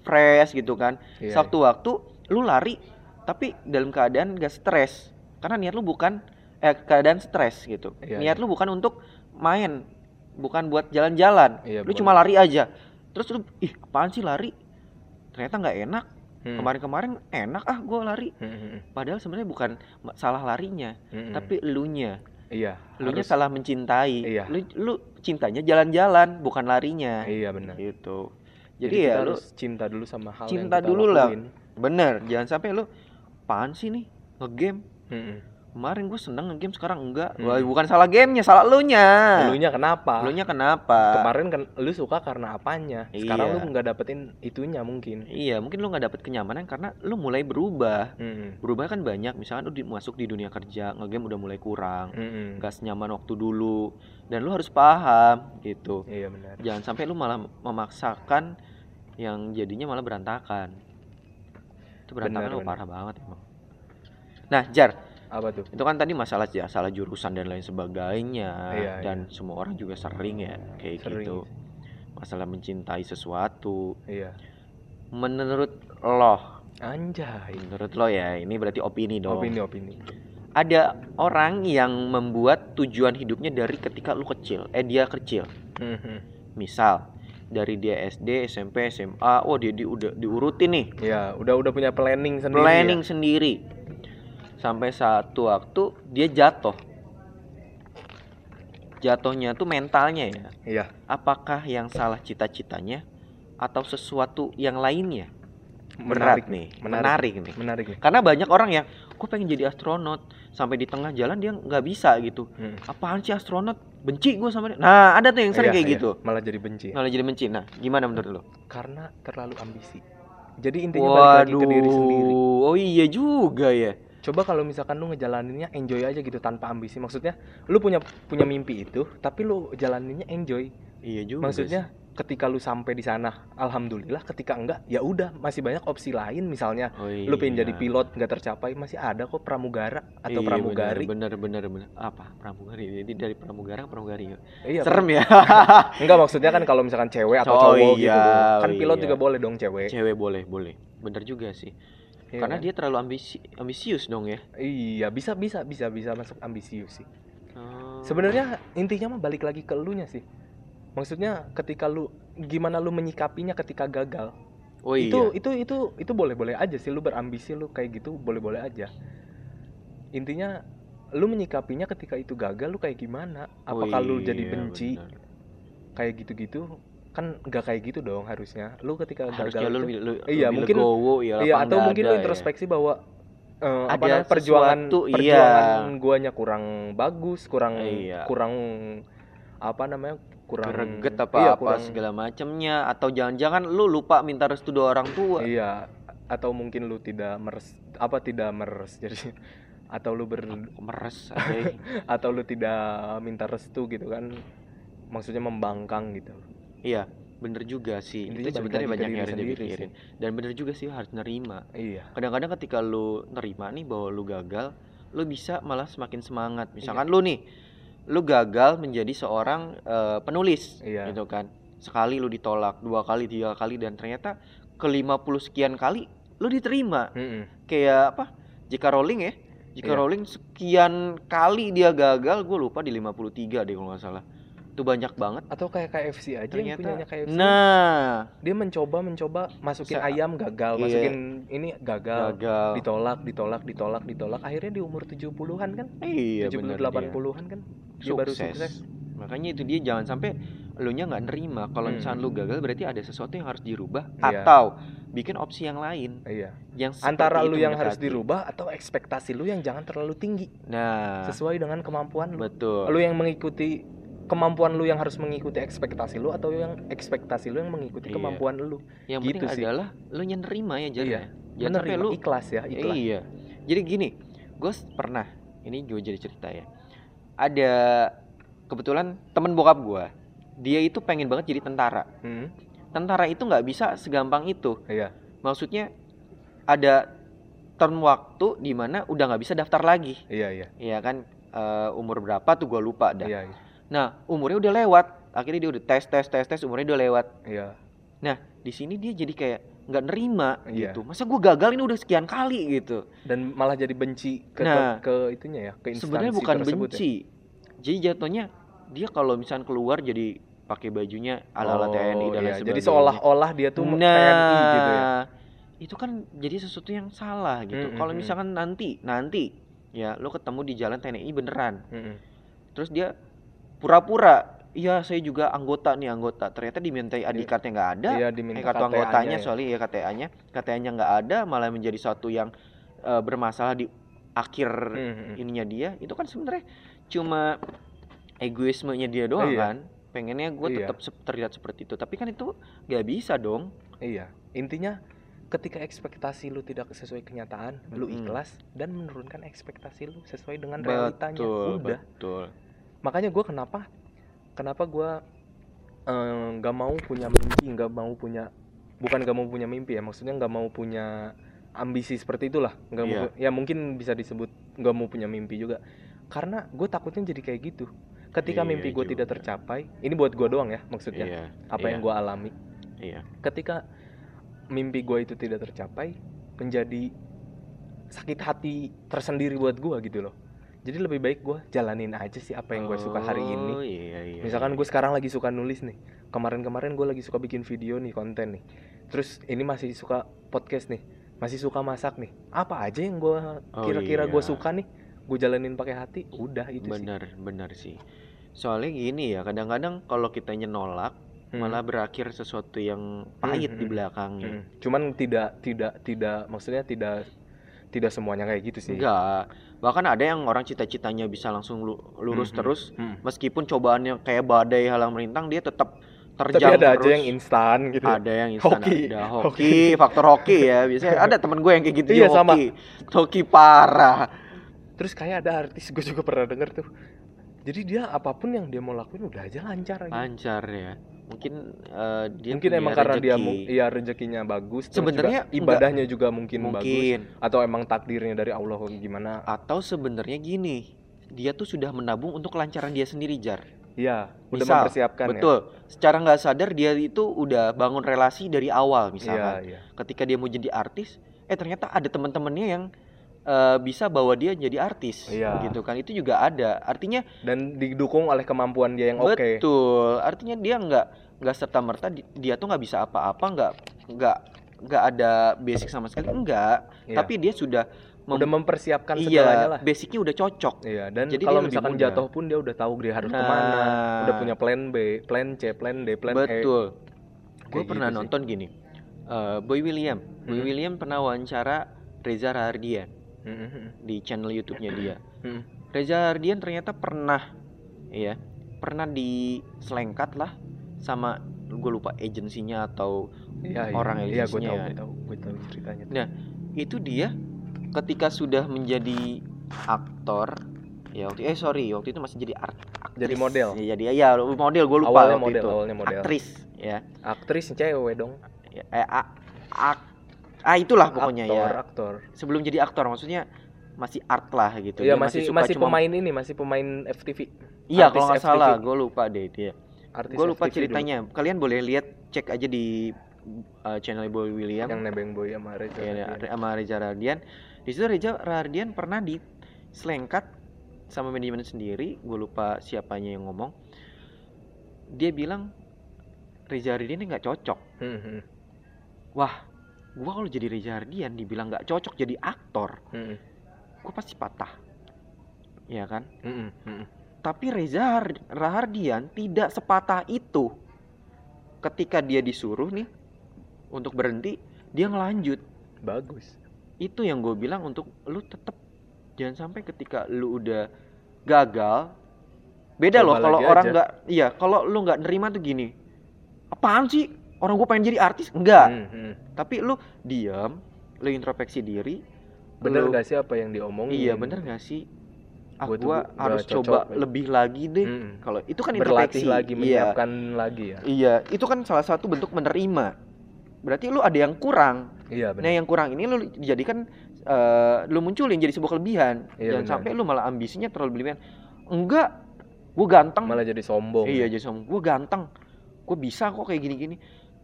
fresh gitu kan Iya. suatu waktu lu lari tapi dalam keadaan gak stres karena niat lu bukan eh keadaan stres gitu Iya, niat iya. lu bukan untuk main bukan buat jalan-jalan Iya, lu bukan. cuma lari aja terus lu ih apaan sih lari ternyata nggak enak Mm. kemarin-kemarin enak ah gue lari Mm-mm. padahal sebenarnya bukan salah larinya Mm-mm. tapi elunya iya. elunya harus- salah mencintai Iya. lu lu cintanya jalan-jalan bukan larinya Iya benar. gitu Jadi, jadi, ya lu harus cinta dulu sama hal cinta yang kita dulu lah. lakuin. bener jangan sampai lu apaan sih nih ngegame Mm-mm. Kemarin gue seneng ngegame sekarang enggak Hmm. Wah, bukan salah gamenya salah elunya Elunya kenapa? elunya kenapa Kemarin kan lu suka karena apanya? Sekarang Iya. lu nggak dapetin itunya mungkin. iya mungkin lu nggak dapet kenyamanan karena lu mulai berubah Mm-mm. berubah kan banyak misalkan lu di- masuk di dunia kerja ngegame udah mulai kurang Mm-mm. nggak senyaman waktu dulu dan lu harus paham gitu Iya benar. jangan sampai lu malah memaksakan yang jadinya malah berantakan itu berantakan Benar, lu parah banget emang nah jar Apa tuh? itu kan tadi masalah ya salah jurusan dan lain sebagainya Iya, dan semua orang juga sering ya kayak Sering. gitu masalah mencintai sesuatu Iya. menurut lo Anjay. menurut lo ya ini berarti opini dong Opini opini. ada orang yang membuat tujuan hidupnya dari ketika lu kecil eh dia kecil Mhm. misal dari dia SD SMP SMA oh dia di, udah diurutin nih Ya, udah udah punya planning sendiri. planning sendiri sampai satu waktu dia jatuh jatuhnya tuh mentalnya ya Ya. Iya. apakah yang salah cita-citanya atau sesuatu yang lainnya Menarik berat nih menarik. menarik nih Menarik nih. karena banyak orang yang gue pengen jadi astronot sampai di tengah jalan dia nggak bisa gitu Hmm. apaan sih astronot benci gue sama dia nah ada tuh yang sering Iya, kayak iya. gitu Malah jadi benci. malah jadi benci nah gimana menurut lo Karena terlalu ambisi. Jadi intinya balik lagi ke diri sendiri. oh iya juga ya Coba kalau misalkan lu ngejalaninnya enjoy aja gitu tanpa ambisi. Maksudnya lu punya punya mimpi itu, tapi lu jalaninnya enjoy. iya juga Maksudnya ketika lu sampai di sana, alhamdulillah. Ketika enggak, ya udah masih banyak opsi lain. Misalnya sih. oh, iya. lu pengen jadi pilot nggak tercapai, masih ada kok pramugara atau Iya, pramugari. bener bener bener bener. apa pramugari jadi dari pramugara ke pramugari ya? Iya. serem ya Enggak maksudnya kan kalau misalkan cewek atau Oh, cowok iya, gitu. Kan pilot iya. juga boleh dong cewek. cewek boleh boleh bener juga sih Iya karena kan? dia terlalu ambisi ambisius dong ya Iya, bisa bisa bisa bisa masuk ambisius sih. Oh. Sebenarnya intinya mah balik lagi ke elunya sih. Maksudnya ketika lu gimana lu menyikapinya ketika gagal. oh iya Itu itu itu itu boleh-boleh aja sih lu berambisi lu kayak gitu boleh-boleh aja. Intinya lu menyikapinya ketika itu gagal lu kayak gimana? Oh Apakah lu jadi iya, benci bener. kayak gitu-gitu? Kan nggak kayak gitu dong harusnya. Lu ketika harusnya gagal lu, itu- lu, Iya, lebih mungkin- legowo, ya Iya, atau mungkin dada lu ya. introspeksi bahwa eh, apa Ada namanya perjuangan sesuatu, iya. perjuangan guanya kurang bagus, kurang Iya. kurang apa namanya? kurang greget apa iya, apa kurang segala macamnya atau jangan-jangan lu lupa minta restu dua orang tua Iya, atau mungkin lu tidak meres apa tidak meres jadi atau lu ber meres atau lu tidak minta restu gitu kan. Maksudnya membangkang gitu. Iya bener juga sih Intinya itu sebenarnya banyak yang harus dipikirin dan bener juga sih harus nerima Iya. kadang-kadang ketika lu nerima nih bahwa lu gagal lu bisa malah semakin semangat Iya. misalkan lu nih lu gagal menjadi seorang eh, penulis Iya. gitu kan sekali lu ditolak dua kali tiga kali dan ternyata ke 50 sekian kali lu diterima Mm-mm. kayak apa J.K. Rowling ya J.K. Iya. Rowling sekian kali dia gagal gue lupa di 53 deh kalau nggak salah itu banyak banget. Atau kayak KFC aja yang ternyata punyanya KFC. nah. Dia mencoba mencoba masukin Sa- ayam gagal, Iya. masukin ini gagal. gagal. Ditolak ditolak ditolak ditolak. Akhirnya di umur 70-an kan? Iya 70 bener dia. 80-an kan? Dia baru sukses. makanya itu dia jangan sampai lu nya nggak nerima. Kalau Hmm. misalnya lu gagal berarti ada sesuatu yang harus dirubah Iya. atau bikin opsi yang lain. Iya. Yang antara lu yang harus mendekati. dirubah atau ekspektasi lu yang jangan terlalu tinggi. Nah. Sesuai dengan kemampuan lu. Betul. Lu yang mengikuti kemampuan lu yang harus mengikuti ekspektasi lu atau yang ekspektasi lu yang mengikuti Iya. kemampuan lu? Yang Gitu penting sih. adalah lu yang nerima ya Jar Iya. ya. jangan sampai lu ikhlas ya ikhlas. Iya. Jadi gini gue pernah ini gue jadi cerita ya. Ada kebetulan temen bokap gue dia itu pengen banget jadi tentara. Hmm, tentara itu nggak bisa segampang itu. Iya. Maksudnya ada term waktu di mana udah nggak bisa daftar lagi. Iya iya. Ya kan? Eh, umur berapa tuh gue lupa dah. Iya nah umurnya udah lewat. Akhirnya dia udah tes tes tes tes umurnya udah lewat. Iya. Di sini dia jadi kayak nggak nerima Iya. gitu. Masa gue gagal ini udah sekian kali gitu. Dan malah jadi benci ke Nah, ke itunya ya ke instansi sebenarnya bukan ya. benci. Jadi jatuhnya dia kalau misalnya keluar jadi pakai bajunya ala ala Oh, TNI dan lain iya. sebagainya. jadi seolah-olah dia tuh nah TNI gitu ya? itu kan jadi sesuatu yang salah gitu. Mm, mm, kalau mm. misalkan nanti nanti ya lo ketemu di jalan TNI beneran. Mm-mm. terus dia pura-pura iya saya juga anggota nih anggota ternyata dimintai ID Iya. cardnya nggak ada iya eh, diminta kartu anggotanya ya. soalnya ya KTA-nya KTA-nya nggak ada malah menjadi suatu yang eh, bermasalah di akhir Mm-mm. ininya dia itu kan sebenarnya cuma egoismenya dia doang Iya. kan pengennya gue Iya. tetap terlihat seperti itu tapi kan itu nggak bisa dong Iya, intinya ketika ekspektasi lu tidak sesuai kenyataan, lu Mm-mm. ikhlas dan menurunkan ekspektasi lu sesuai dengan realitanya. betul Udah. betul Makanya gua kenapa kenapa gua eh, nggak mau punya mimpi, nggak mau punya bukan nggak mau punya mimpi ya, maksudnya nggak mau punya ambisi seperti itulah. Nggak mau Iya. ya mungkin bisa disebut nggak mau punya mimpi juga. Karena gue takutnya jadi kayak gitu. Ketika Iya mimpi gue juga. tidak tercapai, ini buat gua doang ya maksudnya. iya Apa iya, yang gua alami iya ketika mimpi gue itu tidak tercapai menjadi sakit hati tersendiri buat gue gitu loh jadi lebih baik gue jalanin aja sih apa yang gue suka hari ini. Oh, iya, iya, misalkan iya. gue sekarang lagi suka nulis nih. Kemarin-kemarin gue lagi suka bikin video nih konten nih. Terus ini masih suka podcast nih. Masih suka masak nih. Apa aja yang gue Oh, kira-kira gue iya. suka nih gue jalanin pakai hati udah itu sih. Benar benar sih. Soalnya gini ya kadang-kadang kalau kita nolak Hmm. malah berakhir sesuatu yang pahit Hmm, di hmm, belakangnya. Mm. cuman tidak tidak tidak maksudnya tidak tidak semuanya kayak gitu sih enggak bahkan ada yang orang cita-citanya bisa langsung lu- lurus Mhm. terus Mm. meskipun cobaannya kayak badai halang melintang dia tetap tapi terjang ada aja terus. yang instan gitu ada yang instan Hoki. ada hoki faktor hoki ya biasanya ada temen gue yang kayak gitu Iya, juga, sama. hoki hoki parah Terus kayak ada artis gue juga pernah denger tuh. Jadi dia apa pun yang dia mau lakuin udah aja lancar aja. lancar ya mungkin eh, dia mungkin emang karena dia rezeki. mu- iya rezekinya bagus, Sebenarnya ibadahnya juga mungkin, bagus mungkin atau emang takdirnya dari Allah gimana. atau sebenarnya gini dia tuh sudah menabung untuk kelancaran dia sendiri jar Iya, udah Misal, mempersiapkan betul secara nggak sadar dia itu udah bangun relasi dari awal ya. Iya, misalkan iya. ketika dia mau jadi artis eh ternyata ada teman-temannya yang eh, bisa bawa dia jadi artis Iya. gitu kan itu juga ada artinya Dan didukung oleh kemampuan dia yang oke. betul artinya dia nggak nggak serta merta dia tuh nggak bisa apa-apa nggak nggak nggak ada basic sama sekali enggak Iya. tapi dia sudah mem- udah mempersiapkan segalanya iya lah. basicnya udah cocok Iya, dan Jadi kalau misalkan mudah. jatuh pun dia udah tahu dia harus Nah. ke mana, udah punya plan B, plan C, plan D, plan E. betul gue pernah gitu sih. nonton gini eh, Boy William Boy Mhm. William pernah wawancara Reza Rahardian Mm-mm. di channel YouTube-nya dia Mm. Reza Rahardian ternyata pernah ya pernah diselengkat lah sama gue lupa agensinya atau iya. Orang iya, gue tahu, agensinya. gue tahu, gue tahu ceritanya. Nah, itu dia ketika sudah menjadi aktor ya waktu eh sorry waktu itu masih jadi art aktris. Jadi model. ya, jadi ya model gue lupa awalnya waktu model, itu awalnya model. aktris ya Aktris cewek dong. Ya, eh, a- ak- ah itulah pokoknya aktor, ya aktor. sebelum jadi aktor maksudnya masih art lah gitu Iya Dia masih suka masih cuma- pemain ini, masih pemain FTV. iya kalau nggak salah gue lupa deh dia Artis gue lupa FTV dulu. ceritanya kalian boleh lihat cek aja di uh, channel Boy William yang nebeng boy sama Reza. ya, Radian. sama Reza Rahardian di situ Reza Rahardian pernah diselengkat sama manajemen sendiri gue lupa siapanya yang ngomong dia bilang Reza Rahardian ini nggak cocok Hmm, hmm, wah gua kalau jadi Reza Rahardian dibilang nggak cocok jadi aktor hmm, gue pasti patah. Ya kan? Hmm, hmm, tapi Reza Har- Rahardian tidak sepatah itu. Ketika dia disuruh nih untuk berhenti dia ngelanjut. Bagus. itu yang gue bilang untuk lu tetap jangan sampai ketika lu udah gagal beda Coba loh kalau orang nggak iya kalau lu nggak nerima tuh gini apaan sih orang gue pengen jadi artis? Enggak. Hmm, hmm. tapi lu diam lu introspeksi diri bener lu- gak sih apa yang diomongin? Iya bener gak sih? Ah tuh gua harus coba kayak- lebih lagi deh. Hmm. kalau itu kan berlatih introspeksi. lagi iya. menyiapkan lagi ya? Iya itu kan salah satu bentuk menerima. Berarti lu ada yang kurang. Iya nah yang kurang ini lu jadikan eh, lu munculin jadi sebuah kelebihan. Iya, jangan benar. sampai lu malah ambisinya terlalu berlebihan. Enggak gue ganteng. Malah jadi sombong iya jadi sombong. Gue ganteng. Gue bisa kok kayak gini-gini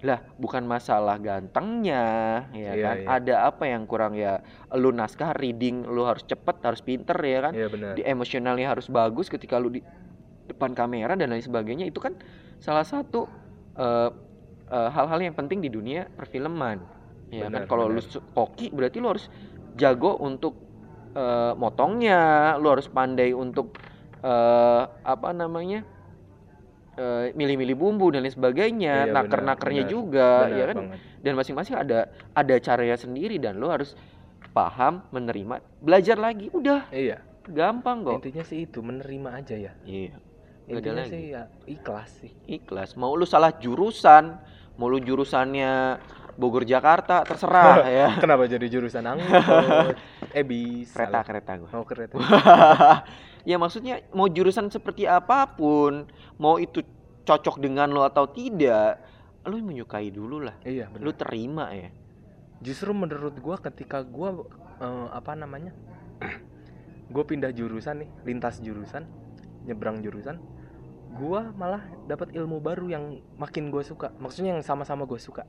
lah bukan masalah gantengnya ya Iya, kan? iya. ada apa yang kurang ya? Lu naskah reading lu harus cepet harus pinter ya kan? Iya benar. Di emosionalnya harus bagus ketika lu di depan kamera dan lain sebagainya itu kan salah satu eh, eh, hal-hal yang penting di dunia perfilman. Ya kan? Benar, kalau lu koki berarti lu harus jago untuk eh, motongnya lu harus pandai untuk eh, apa namanya milih-milih bumbu dan lain sebagainya Iya, naker-nakernya juga Benar ya kan banget. dan masing-masing ada ada caranya sendiri dan lu harus paham menerima belajar lagi udah iya gampang kok intinya sih itu menerima aja ya Iya. Intinya lagi. sih ya ikhlas sih Ikhlas. Mau lu salah jurusan, mau lu jurusannya Bogor Jakarta, terserah ya. kenapa jadi jurusan angkot eh bisa Kereta lah. kereta gua. oh kereta ya maksudnya mau jurusan seperti apa pun, mau itu cocok dengan lo atau tidak, lu menyukai dulu lah. iya benar Lu terima ya. justru menurut gua ketika gua eh, apa namanya gua pindah jurusan nih lintas jurusan nyebrang jurusan gua malah dapat ilmu baru yang makin gua suka maksudnya yang sama-sama gua suka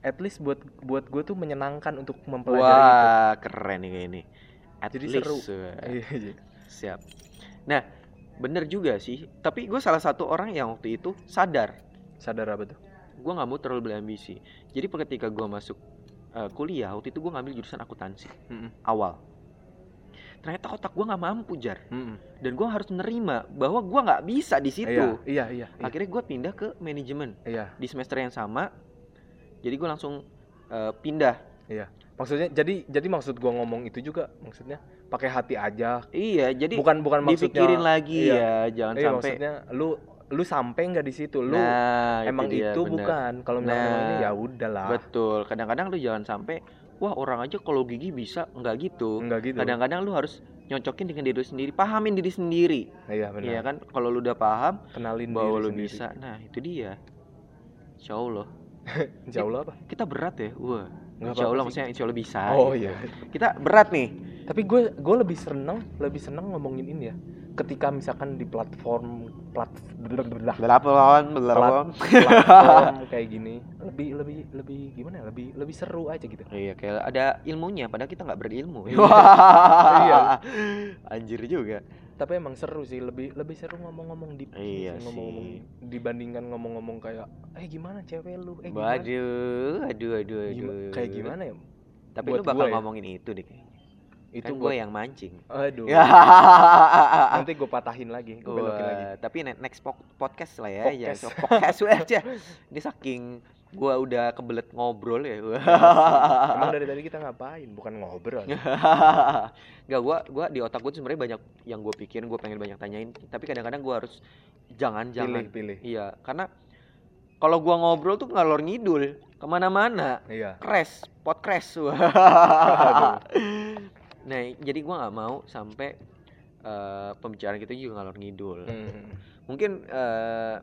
at least buat buat gue tuh menyenangkan untuk mempelajari itu Wah, keren nih kayak ini. At Jadi least, seru. wah. Iya, iya. Siap. Nah, bener juga sih. Tapi gue salah satu orang yang waktu itu sadar sadar apa tuh gue nggak mau terlalu berambisi jadi ketika gue masuk eh, kuliah waktu itu gue ngambil jurusan akuntansi Mm-mm. awal ternyata otak gue nggak mampu jar Mm-mm. dan gue harus menerima bahwa gue nggak bisa di situ iya iya iya iya, akhirnya gue pindah ke manajemen iya di semester yang sama jadi gue langsung eh, pindah maksudnya jadi jadi maksud gua ngomong itu juga maksudnya pakai hati aja. Iya jadi bukan bukan maksudnya dipikirin lagi iya. ya jangan iya, sampai maksudnya lu lu sampai nggak di situ? Lu nah emang dia, itu bener. bukan. Kalau Nah, ini ya udahlah. betul. Kadang-kadang lu jangan sampai wah orang aja kalau gigi bisa nggak gitu. Enggak gitu. Kadang-kadang lu harus nyocokin dengan diri sendiri pahamin diri sendiri. Iya benar. Iya kan? Kalau lu udah paham kenalin bahwa diri lu sendiri. bisa. Nah itu dia. Insya Allah. Insya Allah apa? Kita berat ya? Wah Nggak Insya Allah maksudnya Insya Allah bisa oh gitu. iya kita berat nih tapi gue gue lebih seneng lebih seneng ngomongin ini ya ketika misalkan di platform plat belapon. platform kayak gini lebih lebih lebih gimana ya lebih lebih seru aja gitu Iya, kayak ada ilmunya, padahal kita nggak berilmu. Iya. Anjir juga. Tapi emang seru sih lebih lebih seru ngomong-ngomong di Iya ngomong-ngomong dibandingkan ngomong-ngomong kayak eh gimana cewek lu eh gimana Waduh, aduh, aduh, aduh. Gima- kayak gimana ya Tapi buat lu bakal gua ya? ngomongin itu deh. kayaknya. itu kan gue yang mancing. aduh Ya. nanti gue patahin lagi gue belokin lagi tapi ne- next po- podcast lah ya, ya. Podcast. So, podcast aja. Ini saking gua udah kebelet ngobrol ya. emang dari tadi kita ngapain bukan ngobrol Gak gua gua di otak gua sebenarnya banyak yang gua pikirin, gua pengen banyak tanyain, tapi kadang-kadang gua harus jangan jangan. pilih pilih Iya, karena kalau gua ngobrol tuh ngalor ngidul ke mana-mana, iya crash, pot crash. Nah, jadi gua nggak mau sampai eh, pembicaraan kita juga ngalor ngidul. Hmm. Mungkin eh,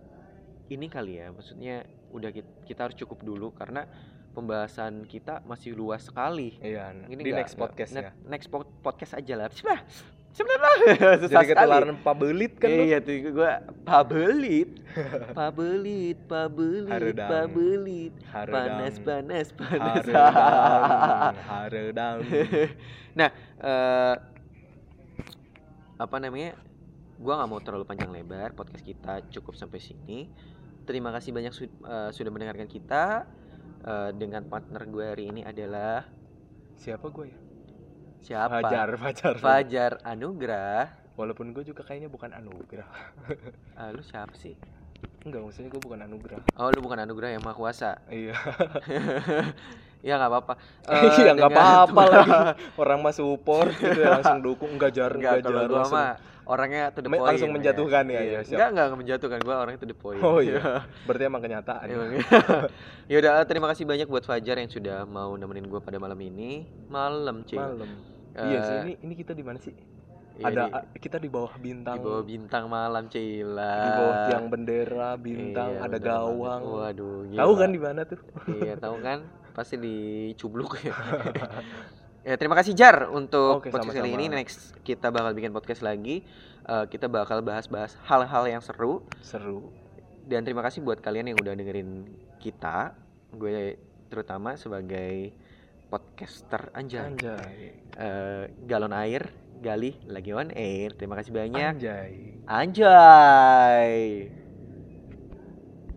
ini kali ya, maksudnya udah kita, kita harus cukup dulu karena pembahasan kita masih luas sekali. iya Ini di nggak- next podcast ya ne- Next po- podcast aja lah. Sudah. Sebenarnya susah jadi ketularan pabelit kan Iya tuh gua pabelit. pabelit, pabelit, Haredang. pabelit. Haredang. Panas, panas, panas. Haredang, haredang. nah, eh apa namanya? Gua nggak mau terlalu panjang lebar. Podcast kita cukup sampai sini. Terima kasih banyak su- eh, sudah mendengarkan kita. Eh, dengan partner gue hari ini adalah Siapa gue ya? siapa? Fajar, Fajar. Fajar Anugrah. Walaupun gue juga kayaknya bukan anugerah. Ah, lu siapa sih? Enggak, maksudnya gue bukan anugerah. Oh, lu bukan Anugrah yang Maha Kuasa. Iya. ya nggak apa-apa. Iya, Eh, nggak apa-apa lagi. Orang mah support gitu ya langsung dukung enggak jar, Enggak, kalau jar. gua langsung. mah orangnya to the point. langsung menjatuhkan ya, Iya. ya, siap. Enggak, enggak, enggak menjatuhkan. Gua orangnya to the point. Oh iya. Berarti emang kenyataan. Ya udah terima kasih banyak buat Fajar yang sudah mau nemenin gue pada malam ini. Malam, cuy. Malam. Eh, Iya sih, ini ini kita di mana sih? iya, Ada di, kita di bawah bintang. di bawah bintang malam, Cila. di bawah tiang bendera, bintang, Iya, ada gawang. Waduh, Tahu kan di mana tuh? Iya, tahu kan? Pasti dicubluk ya. Ya, terima kasih Jar untuk Oke, podcast kali sama-sama. ini. Next kita bakal bikin podcast lagi. Eh, kita bakal bahas-bahas hal-hal yang seru Seru. dan terima kasih buat kalian yang udah dengerin kita. Gue terutama sebagai podcaster anjay. Anjay. Eh, galon air, Gali lagi on air. Terima kasih banyak. Anjay. Anjay.